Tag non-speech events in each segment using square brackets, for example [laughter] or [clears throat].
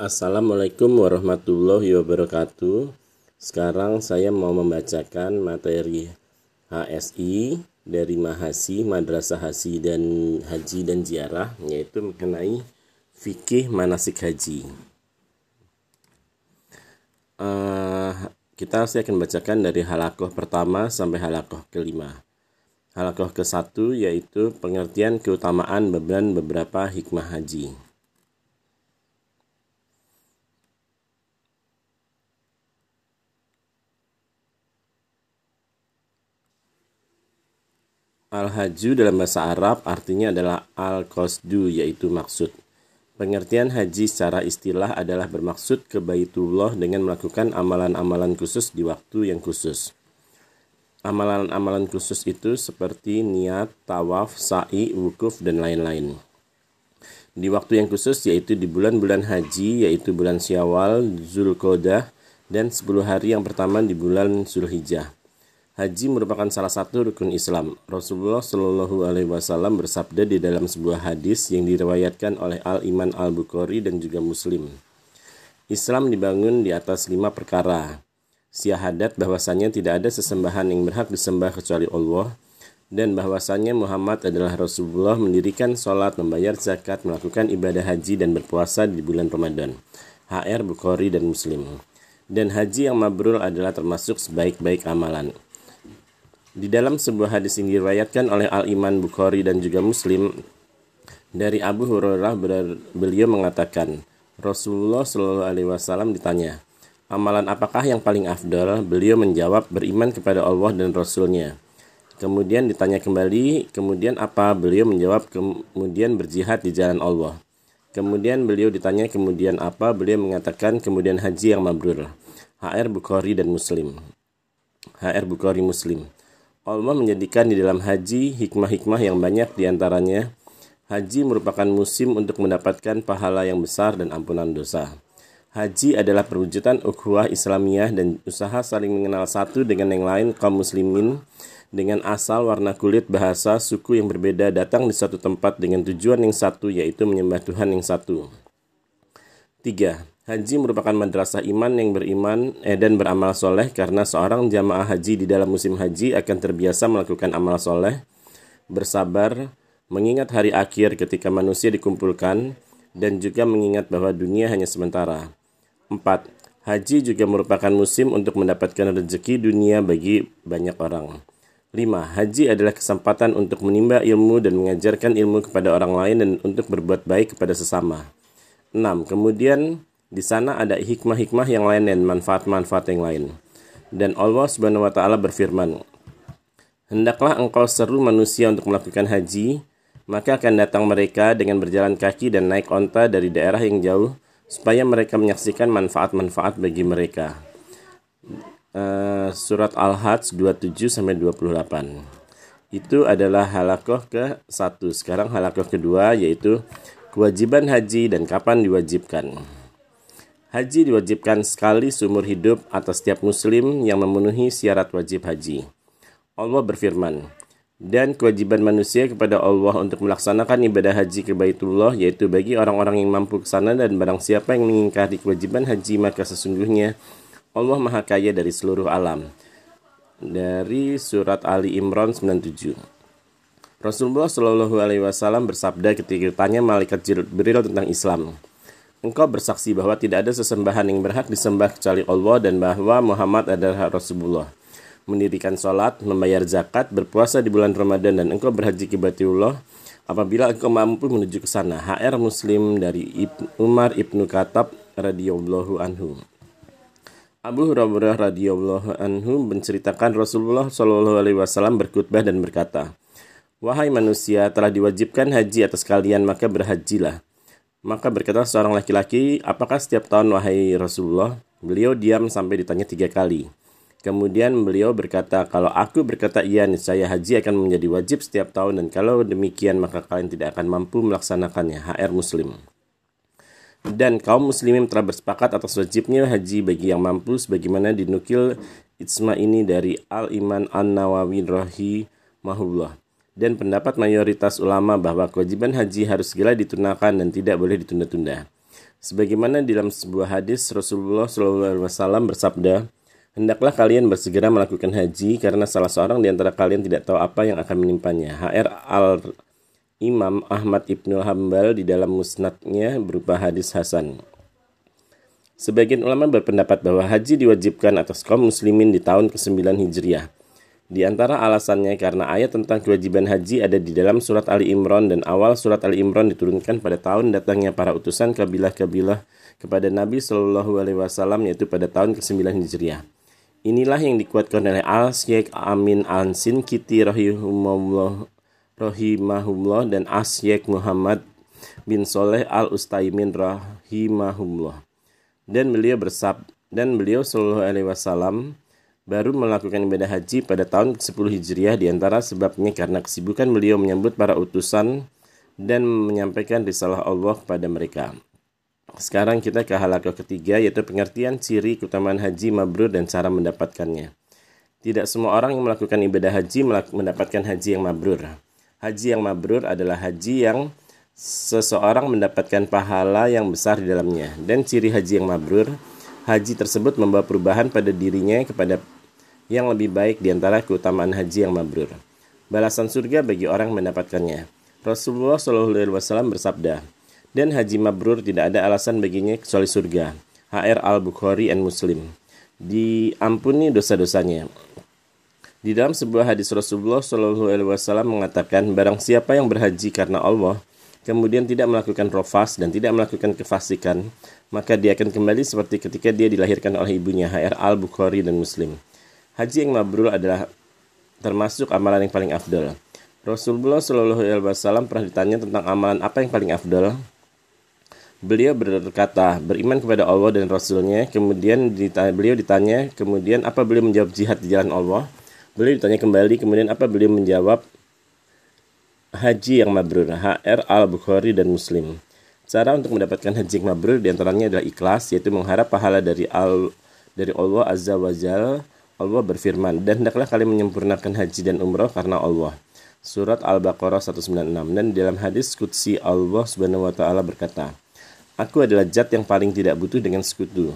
Assalamualaikum warahmatullahi wabarakatuh. Sekarang saya mau membacakan materi HSI dari Mahasi, Madrasah Haji dan Haji dan Ziarah yaitu mengenai fikih manasik haji. Uh, kita saya akan bacakan dari halakoh pertama sampai halakoh kelima. Halakoh ke satu yaitu pengertian keutamaan beban beberapa hikmah haji. Al-haju dalam bahasa Arab artinya adalah al-qasdu yaitu maksud. Pengertian haji secara istilah adalah bermaksud ke Baitullah dengan melakukan amalan-amalan khusus di waktu yang khusus. Amalan-amalan khusus itu seperti niat, tawaf, sa'i, wukuf, dan lain-lain. Di waktu yang khusus yaitu di bulan-bulan haji yaitu bulan Syawal, Zulqodah, dan 10 hari yang pertama di bulan Zulhijjah. Haji merupakan salah satu rukun Islam. Rasulullah Shallallahu Alaihi Wasallam bersabda di dalam sebuah hadis yang diriwayatkan oleh Al Iman Al Bukhari dan juga Muslim. Islam dibangun di atas lima perkara. Syahadat bahwasanya tidak ada sesembahan yang berhak disembah kecuali Allah dan bahwasanya Muhammad adalah Rasulullah mendirikan sholat, membayar zakat, melakukan ibadah haji dan berpuasa di bulan Ramadan. HR Bukhari dan Muslim. Dan haji yang mabrur adalah termasuk sebaik-baik amalan. Di dalam sebuah hadis yang diriwayatkan oleh Al-Iman Bukhari dan juga Muslim dari Abu Hurairah beliau mengatakan Rasulullah Shallallahu alaihi wasallam ditanya, "Amalan apakah yang paling afdal?" Beliau menjawab, "Beriman kepada Allah dan Rasulnya." Kemudian ditanya kembali, "Kemudian apa?" Beliau menjawab, "Kemudian berjihad di jalan Allah." Kemudian beliau ditanya kemudian apa? Beliau mengatakan kemudian haji yang mabrur. HR Bukhari dan Muslim. HR Bukhari Muslim. Allah menjadikan di dalam haji hikmah-hikmah yang banyak di antaranya Haji merupakan musim untuk mendapatkan pahala yang besar dan ampunan dosa. Haji adalah perwujudan ukhuwah Islamiyah dan usaha saling mengenal satu dengan yang lain kaum muslimin dengan asal warna kulit bahasa suku yang berbeda datang di satu tempat dengan tujuan yang satu yaitu menyembah Tuhan yang satu. 3. Haji merupakan madrasah iman yang beriman eh, dan beramal soleh karena seorang jamaah haji di dalam musim haji akan terbiasa melakukan amal soleh, bersabar, mengingat hari akhir ketika manusia dikumpulkan, dan juga mengingat bahwa dunia hanya sementara. 4. Haji juga merupakan musim untuk mendapatkan rezeki dunia bagi banyak orang. 5. Haji adalah kesempatan untuk menimba ilmu dan mengajarkan ilmu kepada orang lain dan untuk berbuat baik kepada sesama. 6. Kemudian di sana ada hikmah-hikmah yang lain dan manfaat-manfaat yang lain. Dan Allah Subhanahu wa taala berfirman, "Hendaklah engkau seru manusia untuk melakukan haji, maka akan datang mereka dengan berjalan kaki dan naik onta dari daerah yang jauh supaya mereka menyaksikan manfaat-manfaat bagi mereka." Uh, surat Al-Hajj 27 sampai 28. Itu adalah halakoh ke satu. Sekarang halakoh kedua yaitu kewajiban haji dan kapan diwajibkan. Haji diwajibkan sekali seumur hidup atas setiap muslim yang memenuhi syarat wajib haji. Allah berfirman, dan kewajiban manusia kepada Allah untuk melaksanakan ibadah haji ke Baitullah yaitu bagi orang-orang yang mampu ke sana dan barang siapa yang mengingkari kewajiban haji maka sesungguhnya Allah Maha Kaya dari seluruh alam. Dari surat Ali Imran 97. Rasulullah Shallallahu alaihi wasallam bersabda ketika ditanya malaikat Jibril tentang Islam. Engkau bersaksi bahwa tidak ada sesembahan yang berhak disembah kecuali Allah dan bahwa Muhammad adalah Rasulullah. Mendirikan sholat, membayar zakat, berpuasa di bulan Ramadan dan engkau berhaji ke Baitullah apabila engkau mampu menuju ke sana. HR Muslim dari Ibn Umar Ibnu Khattab radhiyallahu anhu. Abu Hurairah radhiyallahu anhu menceritakan Rasulullah shallallahu alaihi wasallam berkhutbah dan berkata, "Wahai manusia, telah diwajibkan haji atas kalian, maka berhajilah." Maka berkata seorang laki-laki, apakah setiap tahun wahai Rasulullah? Beliau diam sampai ditanya tiga kali. Kemudian beliau berkata, kalau aku berkata iya, niscaya haji akan menjadi wajib setiap tahun dan kalau demikian maka kalian tidak akan mampu melaksanakannya. HR Muslim. Dan kaum muslimin telah bersepakat atas wajibnya haji bagi yang mampu sebagaimana dinukil itsma ini dari Al-Iman An-Nawawi rahimahullah dan pendapat mayoritas ulama bahwa kewajiban haji harus segera ditunaikan dan tidak boleh ditunda-tunda. Sebagaimana dalam sebuah hadis Rasulullah SAW bersabda, Hendaklah kalian bersegera melakukan haji karena salah seorang di antara kalian tidak tahu apa yang akan menimpanya. HR Al Imam Ahmad Ibnu Hambal di dalam musnadnya berupa hadis Hasan. Sebagian ulama berpendapat bahwa haji diwajibkan atas kaum muslimin di tahun ke-9 Hijriah. Di antara alasannya karena ayat tentang kewajiban haji ada di dalam surat Ali Imran dan awal surat Ali Imran diturunkan pada tahun datangnya para utusan kabilah-kabilah kepada Nabi Shallallahu Alaihi Wasallam yaitu pada tahun ke-9 Hijriah. Inilah yang dikuatkan oleh Al Syekh Amin Ansin Kiti rahimahullah, rahimahullah dan Syekh Muhammad bin Soleh Al Ustaimin rahimahullah. Dan beliau bersab dan beliau Shallallahu alaihi wasallam baru melakukan ibadah haji pada tahun ke-10 Hijriah di antara sebabnya karena kesibukan beliau menyambut para utusan dan menyampaikan risalah Allah kepada mereka. Sekarang kita ke halakah ketiga yaitu pengertian ciri keutamaan haji mabrur dan cara mendapatkannya. Tidak semua orang yang melakukan ibadah haji mendapatkan haji yang mabrur. Haji yang mabrur adalah haji yang seseorang mendapatkan pahala yang besar di dalamnya. Dan ciri haji yang mabrur, haji tersebut membawa perubahan pada dirinya kepada yang lebih baik di antara keutamaan haji yang mabrur. Balasan surga bagi orang mendapatkannya. Rasulullah SAW bersabda, dan haji mabrur tidak ada alasan baginya kecuali surga. HR Al-Bukhari and Muslim. Diampuni dosa-dosanya. Di dalam sebuah hadis Rasulullah Shallallahu Alaihi Wasallam mengatakan, barang siapa yang berhaji karena Allah, kemudian tidak melakukan rofas dan tidak melakukan kefasikan, maka dia akan kembali seperti ketika dia dilahirkan oleh ibunya. HR Al Bukhari dan Muslim. Haji yang mabrur adalah termasuk amalan yang paling afdal. Rasulullah Shallallahu Alaihi Wasallam pernah ditanya tentang amalan apa yang paling afdal. Beliau berkata, beriman kepada Allah dan Rasulnya. Kemudian ditanya, beliau ditanya, kemudian apa beliau menjawab jihad di jalan Allah? Beliau ditanya kembali, kemudian apa beliau menjawab haji yang mabrur. HR Al-Bukhari dan Muslim. Cara untuk mendapatkan haji yang mabrur di antaranya adalah ikhlas, yaitu mengharap pahala dari al dari Allah Azza wa Jal. Allah berfirman, dan hendaklah kalian menyempurnakan haji dan umrah karena Allah. Surat Al-Baqarah 196 dan dalam hadis Qudsi Allah Subhanahu wa taala berkata, Aku adalah zat yang paling tidak butuh dengan sekutu.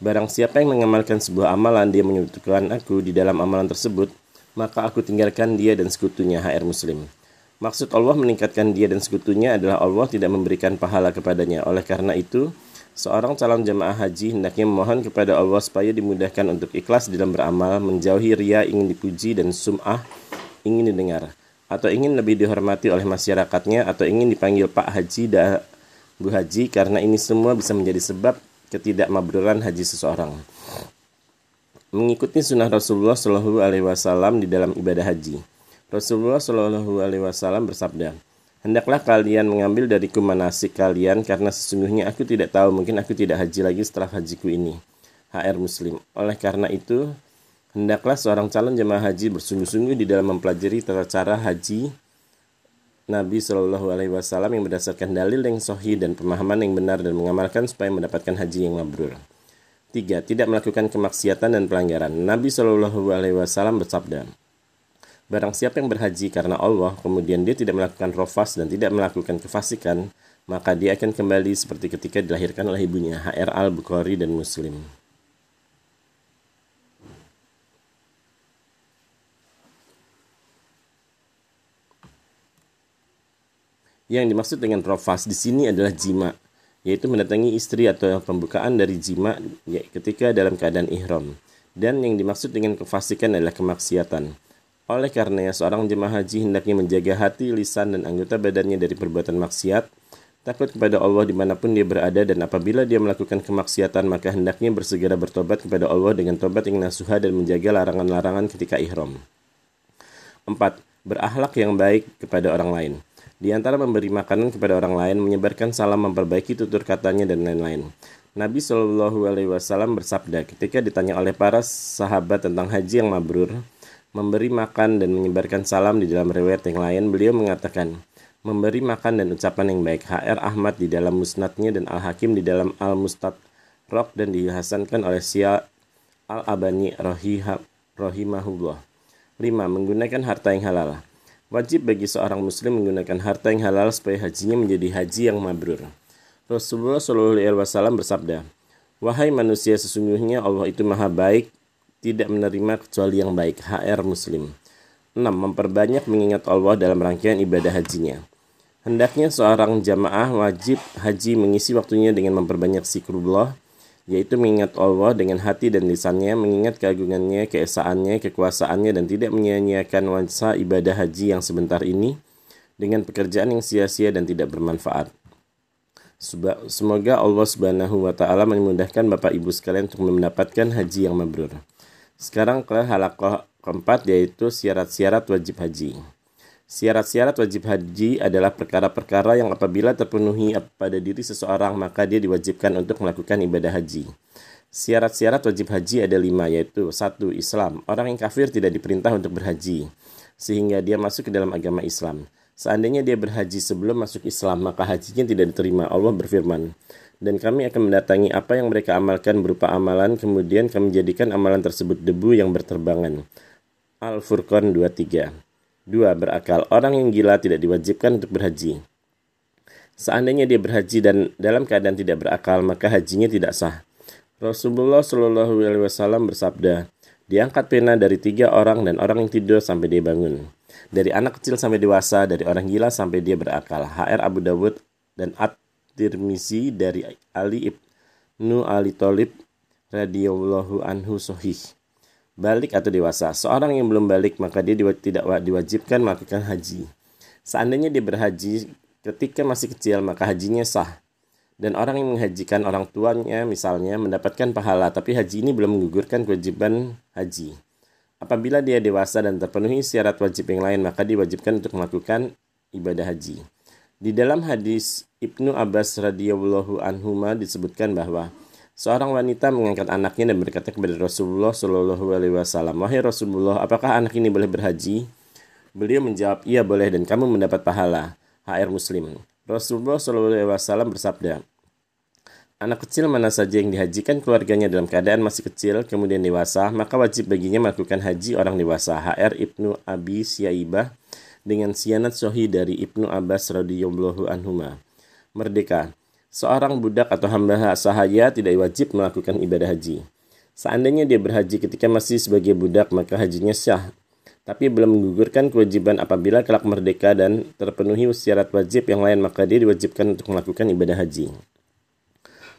Barang siapa yang mengamalkan sebuah amalan, dia menyebutkan aku di dalam amalan tersebut, maka aku tinggalkan dia dan sekutunya HR Muslim. Maksud Allah meningkatkan dia dan sekutunya adalah Allah tidak memberikan pahala kepadanya. Oleh karena itu, seorang calon jemaah haji hendaknya memohon kepada Allah supaya dimudahkan untuk ikhlas dalam beramal, menjauhi ria ingin dipuji dan sum'ah ingin didengar, atau ingin lebih dihormati oleh masyarakatnya, atau ingin dipanggil Pak Haji Bu Haji karena ini semua bisa menjadi sebab ketidakmabruran haji seseorang. Mengikuti sunnah Rasulullah Shallallahu Alaihi Wasallam di dalam ibadah haji. Rasulullah Shallallahu Alaihi Wasallam bersabda, Hendaklah kalian mengambil dari manasik kalian karena sesungguhnya aku tidak tahu mungkin aku tidak haji lagi setelah hajiku ini. HR Muslim. Oleh karena itu, hendaklah seorang calon jemaah haji bersungguh-sungguh di dalam mempelajari tata cara haji Nabi Shallallahu Alaihi Wasallam yang berdasarkan dalil yang sahih dan pemahaman yang benar dan mengamalkan supaya mendapatkan haji yang mabrur. Tiga, tidak melakukan kemaksiatan dan pelanggaran. Nabi Shallallahu Alaihi Wasallam bersabda, Barang siapa yang berhaji karena Allah, kemudian dia tidak melakukan rofas dan tidak melakukan kefasikan, maka dia akan kembali seperti ketika dilahirkan oleh ibunya. HR Al-Bukhari dan Muslim. Yang dimaksud dengan rofas di sini adalah jima, yaitu mendatangi istri atau pembukaan dari jima ya, ketika dalam keadaan ihram. Dan yang dimaksud dengan kefasikan adalah kemaksiatan. Oleh karenanya seorang jemaah haji hendaknya menjaga hati, lisan, dan anggota badannya dari perbuatan maksiat, takut kepada Allah di mana pun dia berada dan apabila dia melakukan kemaksiatan maka hendaknya bersegera bertobat kepada Allah dengan tobat yang nasuha dan menjaga larangan-larangan ketika ihram. 4. Berakhlak yang baik kepada orang lain. Di antara memberi makanan kepada orang lain, menyebarkan salam, memperbaiki tutur katanya, dan lain-lain. Nabi Shallallahu Alaihi Wasallam bersabda ketika ditanya oleh para sahabat tentang haji yang mabrur, memberi makan dan menyebarkan salam di dalam riwayat yang lain, beliau mengatakan, memberi makan dan ucapan yang baik. HR Ahmad di dalam musnadnya dan Al Hakim di dalam Al Mustadrak dan dihasankan oleh Sia Al Abani Rohimahullah. 5. Menggunakan harta yang halal. Wajib bagi seorang muslim menggunakan harta yang halal supaya hajinya menjadi haji yang mabrur. Rasulullah Shallallahu Alaihi Wasallam bersabda, Wahai manusia, sesungguhnya Allah itu maha baik, tidak menerima kecuali yang baik. HR Muslim. 6. Memperbanyak mengingat Allah dalam rangkaian ibadah hajinya. Hendaknya seorang jamaah wajib haji mengisi waktunya dengan memperbanyak zikrullah, yaitu mengingat Allah dengan hati dan lisannya, mengingat keagungannya, keesaannya, kekuasaannya, dan tidak menyia-nyiakan wasa ibadah haji yang sebentar ini dengan pekerjaan yang sia-sia dan tidak bermanfaat. Semoga Allah Subhanahu wa taala memudahkan Bapak Ibu sekalian untuk mendapatkan haji yang mabrur. Sekarang ke halakoh keempat yaitu syarat-syarat wajib haji. Syarat-syarat wajib haji adalah perkara-perkara yang apabila terpenuhi pada diri seseorang maka dia diwajibkan untuk melakukan ibadah haji. Syarat-syarat wajib haji ada lima yaitu satu Islam. Orang yang kafir tidak diperintah untuk berhaji sehingga dia masuk ke dalam agama Islam. Seandainya dia berhaji sebelum masuk Islam, maka hajinya tidak diterima. Allah berfirman, dan kami akan mendatangi apa yang mereka amalkan berupa amalan, kemudian kami jadikan amalan tersebut debu yang berterbangan. Al-Furqan 23 2. Berakal. Orang yang gila tidak diwajibkan untuk berhaji. Seandainya dia berhaji dan dalam keadaan tidak berakal, maka hajinya tidak sah. Rasulullah Shallallahu Alaihi Wasallam bersabda, diangkat pena dari tiga orang dan orang yang tidur sampai dia bangun dari anak kecil sampai dewasa, dari orang gila sampai dia berakal. HR Abu Dawud dan At-Tirmizi dari Ali ibnu Ali Thalib radhiyallahu anhu sohih. Balik atau dewasa. Seorang yang belum balik maka dia tidak diwajibkan melakukan haji. Seandainya dia berhaji ketika masih kecil maka hajinya sah. Dan orang yang menghajikan orang tuanya misalnya mendapatkan pahala tapi haji ini belum menggugurkan kewajiban haji. Apabila dia dewasa dan terpenuhi syarat wajib yang lain, maka diwajibkan untuk melakukan ibadah haji. Di dalam hadis Ibnu Abbas radhiyallahu anhu disebutkan bahwa seorang wanita mengangkat anaknya dan berkata kepada Rasulullah shallallahu alaihi wasallam, "Wahai Rasulullah, apakah anak ini boleh berhaji?" Beliau menjawab, "Iya boleh dan kamu mendapat pahala." HR Muslim. Rasulullah shallallahu alaihi wasallam bersabda, Anak kecil mana saja yang dihajikan keluarganya dalam keadaan masih kecil kemudian dewasa, maka wajib baginya melakukan haji orang dewasa. HR Ibnu Abi Syaibah dengan sianat sohi dari Ibnu Abbas radhiyallahu anhuma. Merdeka. Seorang budak atau hamba sahaya tidak wajib melakukan ibadah haji. Seandainya dia berhaji ketika masih sebagai budak, maka hajinya sah. Tapi belum menggugurkan kewajiban apabila kelak merdeka dan terpenuhi syarat wajib yang lain, maka dia diwajibkan untuk melakukan ibadah haji.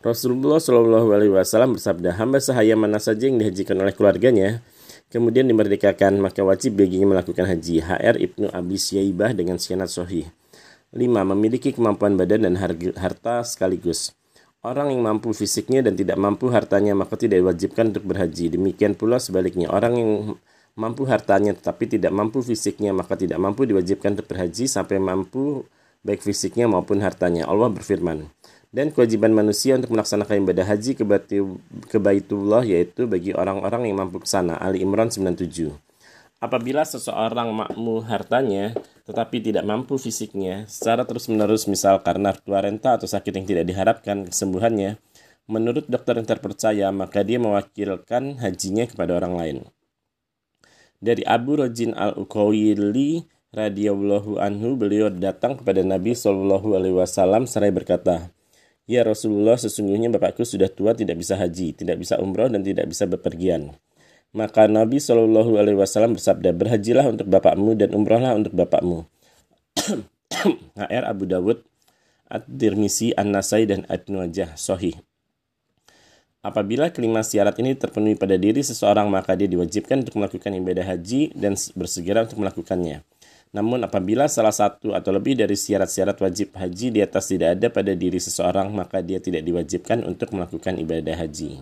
Rasulullah Shallallahu Alaihi Wasallam bersabda, hamba sahaya mana saja yang dihajikan oleh keluarganya, kemudian dimerdekakan, maka wajib baginya melakukan haji. HR Ibnu Abi Syaibah dengan sianat sohih. 5. Memiliki kemampuan badan dan harta sekaligus. Orang yang mampu fisiknya dan tidak mampu hartanya maka tidak diwajibkan untuk berhaji. Demikian pula sebaliknya, orang yang mampu hartanya tetapi tidak mampu fisiknya maka tidak mampu diwajibkan untuk berhaji sampai mampu baik fisiknya maupun hartanya. Allah berfirman, dan kewajiban manusia untuk melaksanakan ibadah haji ke, ke Baitullah yaitu bagi orang-orang yang mampu ke sana. Ali Imran 97. Apabila seseorang makmu hartanya tetapi tidak mampu fisiknya secara terus-menerus misal karena tua renta atau sakit yang tidak diharapkan kesembuhannya, menurut dokter yang terpercaya maka dia mewakilkan hajinya kepada orang lain. Dari Abu Rajin al-Uqawili radhiyallahu anhu beliau datang kepada Nabi Shallallahu alaihi wasallam seraya berkata, Ya Rasulullah, sesungguhnya bapakku sudah tua tidak bisa haji, tidak bisa umroh dan tidak bisa bepergian. Maka Nabi Shallallahu Alaihi Wasallam bersabda, berhajilah untuk bapakmu dan umrohlah untuk bapakmu. [clears throat] HR Abu Dawud, At-Tirmisi, An-Nasai, dan Ad-Nuajah, Sohih. Apabila kelima syarat ini terpenuhi pada diri seseorang, maka dia diwajibkan untuk melakukan ibadah haji dan bersegera untuk melakukannya. Namun apabila salah satu atau lebih dari syarat-syarat wajib haji di atas tidak ada pada diri seseorang, maka dia tidak diwajibkan untuk melakukan ibadah haji.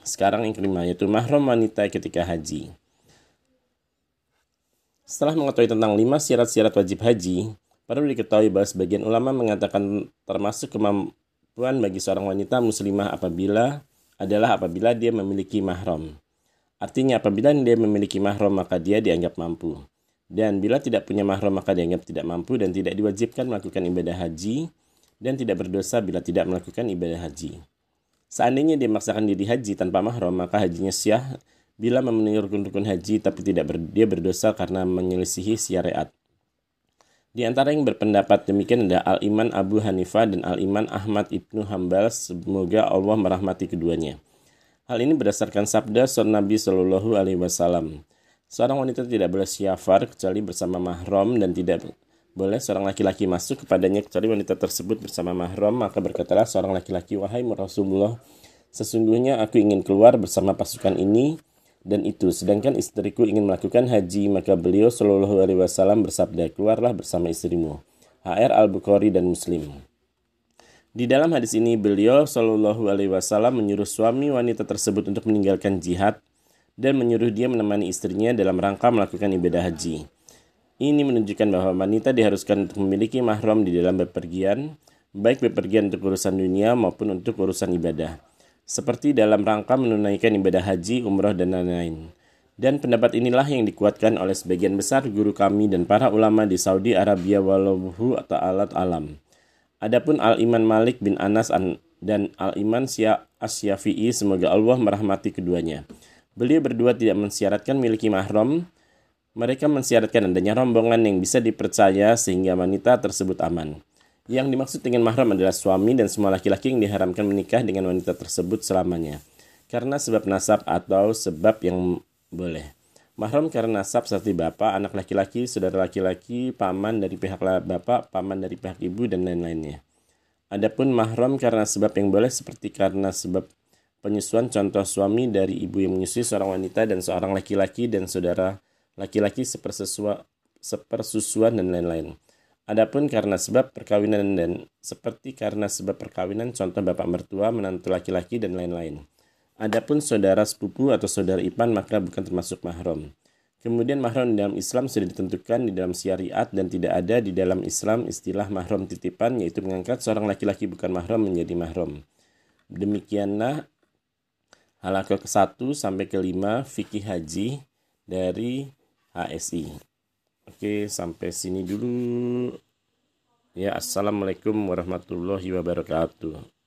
Sekarang yang kelima yaitu mahram wanita ketika haji. Setelah mengetahui tentang lima syarat-syarat wajib haji, perlu diketahui bahwa sebagian ulama mengatakan termasuk kemampuan bagi seorang wanita muslimah apabila adalah apabila dia memiliki mahram. Artinya apabila dia memiliki mahram maka dia dianggap mampu. Dan bila tidak punya mahram maka dianggap tidak mampu dan tidak diwajibkan melakukan ibadah haji dan tidak berdosa bila tidak melakukan ibadah haji. Seandainya dia memaksakan diri haji tanpa mahram maka hajinya syah bila memenuhi rukun-rukun haji tapi tidak ber, dia berdosa karena menyelisihi syariat. Di antara yang berpendapat demikian ada Al-Iman Abu Hanifah dan Al-Iman Ahmad Ibnu Hambal. Semoga Allah merahmati keduanya. Hal ini berdasarkan sabda seorang Nabi Shallallahu Alaihi Wasallam. Seorang wanita tidak boleh syafar kecuali bersama mahram dan tidak boleh seorang laki-laki masuk kepadanya kecuali wanita tersebut bersama mahram. Maka berkatalah seorang laki-laki, wahai Rasulullah, sesungguhnya aku ingin keluar bersama pasukan ini dan itu. Sedangkan istriku ingin melakukan haji, maka beliau Shallallahu Alaihi Wasallam bersabda, keluarlah bersama istrimu. HR Al Bukhari dan Muslim. Di dalam hadis ini beliau Shallallahu Alaihi Wasallam menyuruh suami wanita tersebut untuk meninggalkan jihad dan menyuruh dia menemani istrinya dalam rangka melakukan ibadah haji. Ini menunjukkan bahwa wanita diharuskan untuk memiliki mahram di dalam bepergian, baik bepergian untuk urusan dunia maupun untuk urusan ibadah seperti dalam rangka menunaikan ibadah haji, umroh, dan lain-lain. Dan pendapat inilah yang dikuatkan oleh sebagian besar guru kami dan para ulama di Saudi Arabia walau atau alat alam. Adapun Al-Iman Malik bin Anas dan Al-Iman Asyafi'i semoga Allah merahmati keduanya. Beliau berdua tidak mensyaratkan miliki mahram, mereka mensyaratkan adanya rombongan yang bisa dipercaya sehingga wanita tersebut aman. Yang dimaksud dengan mahram adalah suami dan semua laki-laki yang diharamkan menikah dengan wanita tersebut selamanya. Karena sebab nasab atau sebab yang boleh. Mahram karena nasab seperti bapak, anak laki-laki, saudara laki-laki, paman dari pihak bapak, paman dari pihak ibu, dan lain-lainnya. Adapun mahram karena sebab yang boleh seperti karena sebab penyusuan contoh suami dari ibu yang menyusui seorang wanita dan seorang laki-laki dan saudara laki-laki sepersusuan dan lain-lain. Adapun karena sebab perkawinan dan seperti karena sebab perkawinan contoh bapak mertua, menantu laki-laki dan lain-lain. Adapun saudara sepupu atau saudara ipan maka bukan termasuk mahram. Kemudian mahram dalam Islam sudah ditentukan di dalam syariat dan tidak ada di dalam Islam istilah mahram titipan yaitu mengangkat seorang laki-laki bukan mahram menjadi mahram. Demikianlah halakah ke-1 sampai ke-5 fikih haji dari HSI. Oke, sampai sini dulu. Ya, assalamualaikum warahmatullahi wabarakatuh.